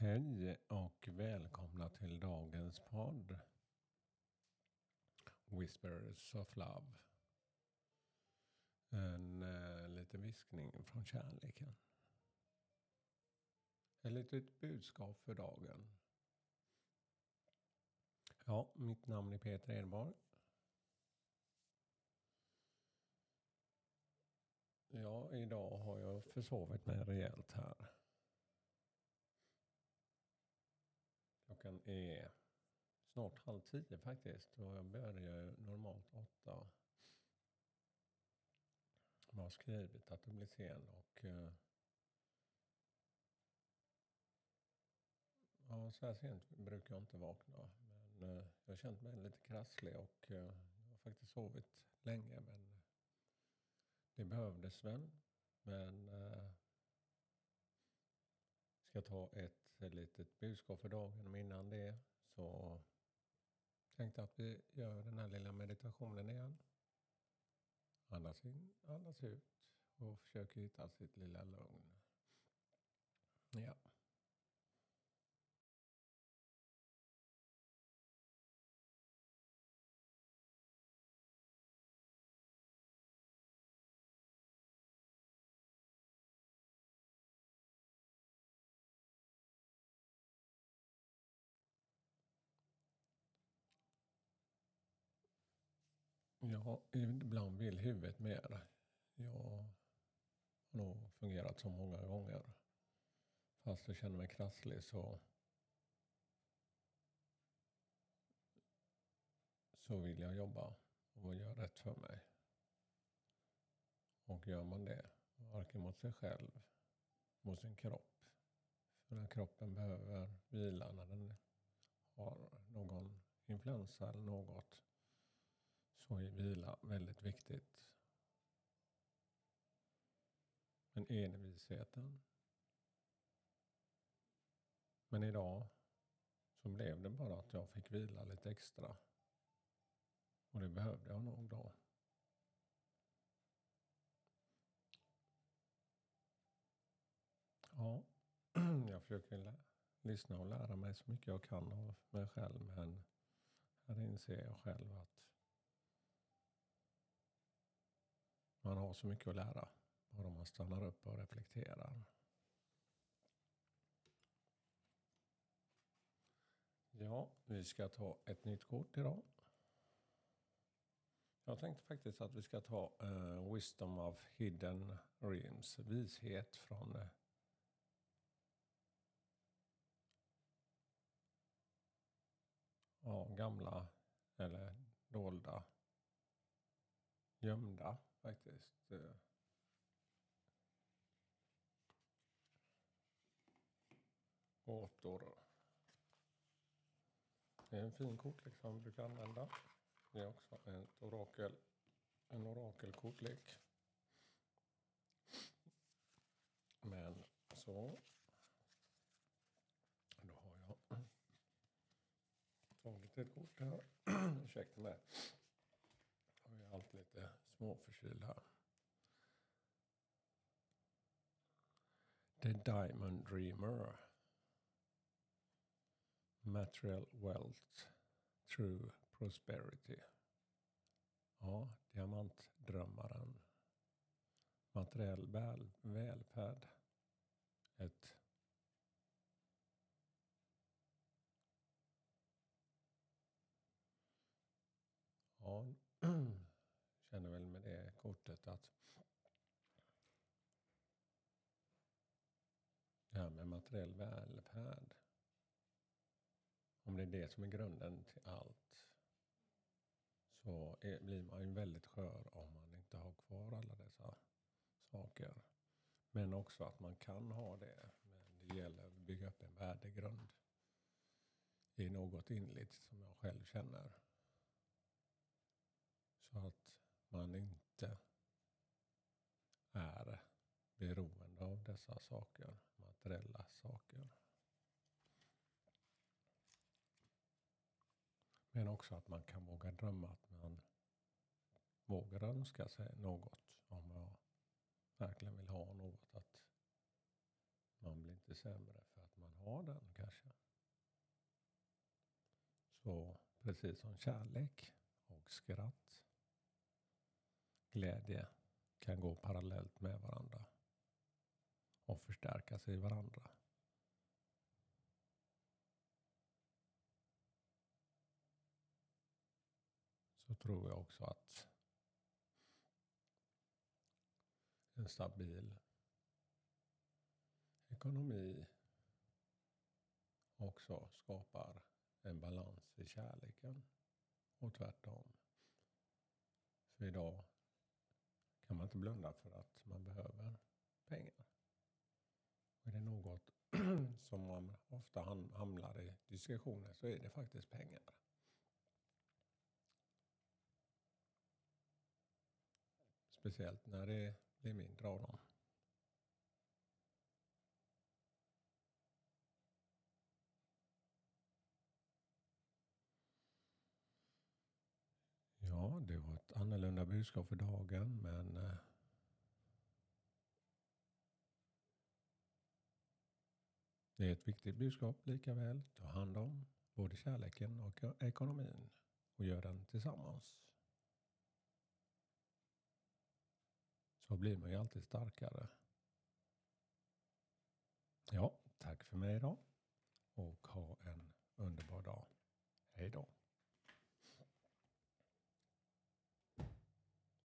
Hej och välkomna till dagens podd. Whispers of Love. En eh, liten viskning från kärleken. Ett litet budskap för dagen. Ja, mitt namn är Peter Edborg. Ja, idag har jag försovit mig rejält här. Klockan är snart halv tio faktiskt och jag börjar normalt åtta. Jag har skrivit att det blir sen och eh, ja, så här sent brukar jag inte vakna. Men eh, jag har känt mig lite krasslig och eh, jag har faktiskt sovit länge men det behövdes väl. Men ska ta ett litet budskap för dagen. Men innan det så tänkte jag att vi gör den här lilla meditationen igen. Andas in, andas ut och försöker hitta sitt lilla lugn. Ja. Ja, ibland vill huvudet mer. Jag har nog fungerat så många gånger. Fast jag känner mig krasslig så så vill jag jobba och göra rätt för mig. Och gör man det, varken mot sig själv, mot sin kropp. För när kroppen behöver vila när den har någon influensa eller något så är vila väldigt viktigt. Men envisheten. Men idag så blev det bara att jag fick vila lite extra. Och det behövde jag nog då. Ja, jag försöker lyssna och lära mig så mycket jag kan av mig själv. Men här inser jag själv att Man har så mycket att lära. Bara man stannar upp och reflekterar. Ja, vi ska ta ett nytt kort idag. Jag tänkte faktiskt att vi ska ta uh, Wisdom of Hidden Realms, vishet från uh, ja, gamla eller dolda, gömda faktiskt. Eh. Gåtor. Det är en fin kortlek som man brukar använda. Det är också ett orakel, en orakelkortlek. Men så. Då har jag tagit ett kort här. Ursäkta mig. Allt lite småförkyld här. The Diamond Dreamer. Material Wealth True Prosperity. Ja, diamantdrömmaren. Materiell väl, välfärd. Ett Ja, hjärtat. att det här med materiell välfärd. Om det är det som är grunden till allt så är, blir man ju väldigt skör om man inte har kvar alla dessa saker. Men också att man kan ha det. Men det gäller att bygga upp en värdegrund i något inligt som jag själv känner. Så att man inte beroende av dessa saker, materiella saker. Men också att man kan våga drömma att man vågar önska sig något om man verkligen vill ha något. Att man blir inte sämre för att man har den kanske. Så precis som kärlek och skratt, glädje kan gå parallellt med varandra och förstärka sig i varandra. Så tror jag också att en stabil ekonomi också skapar en balans i kärleken och tvärtom. För idag kan man inte blunda för att man behöver pengar. Och är det något som man ofta hamnar i diskussioner så är det faktiskt pengar. Speciellt när det blir mindre av dem. Ja, det var ett annorlunda budskap för dagen, men eh, det är ett viktigt budskap lika väl. Ta hand om både kärleken och ekonomin och gör den tillsammans. Så blir man ju alltid starkare. Ja, tack för mig idag och ha en underbar dag. Hej då.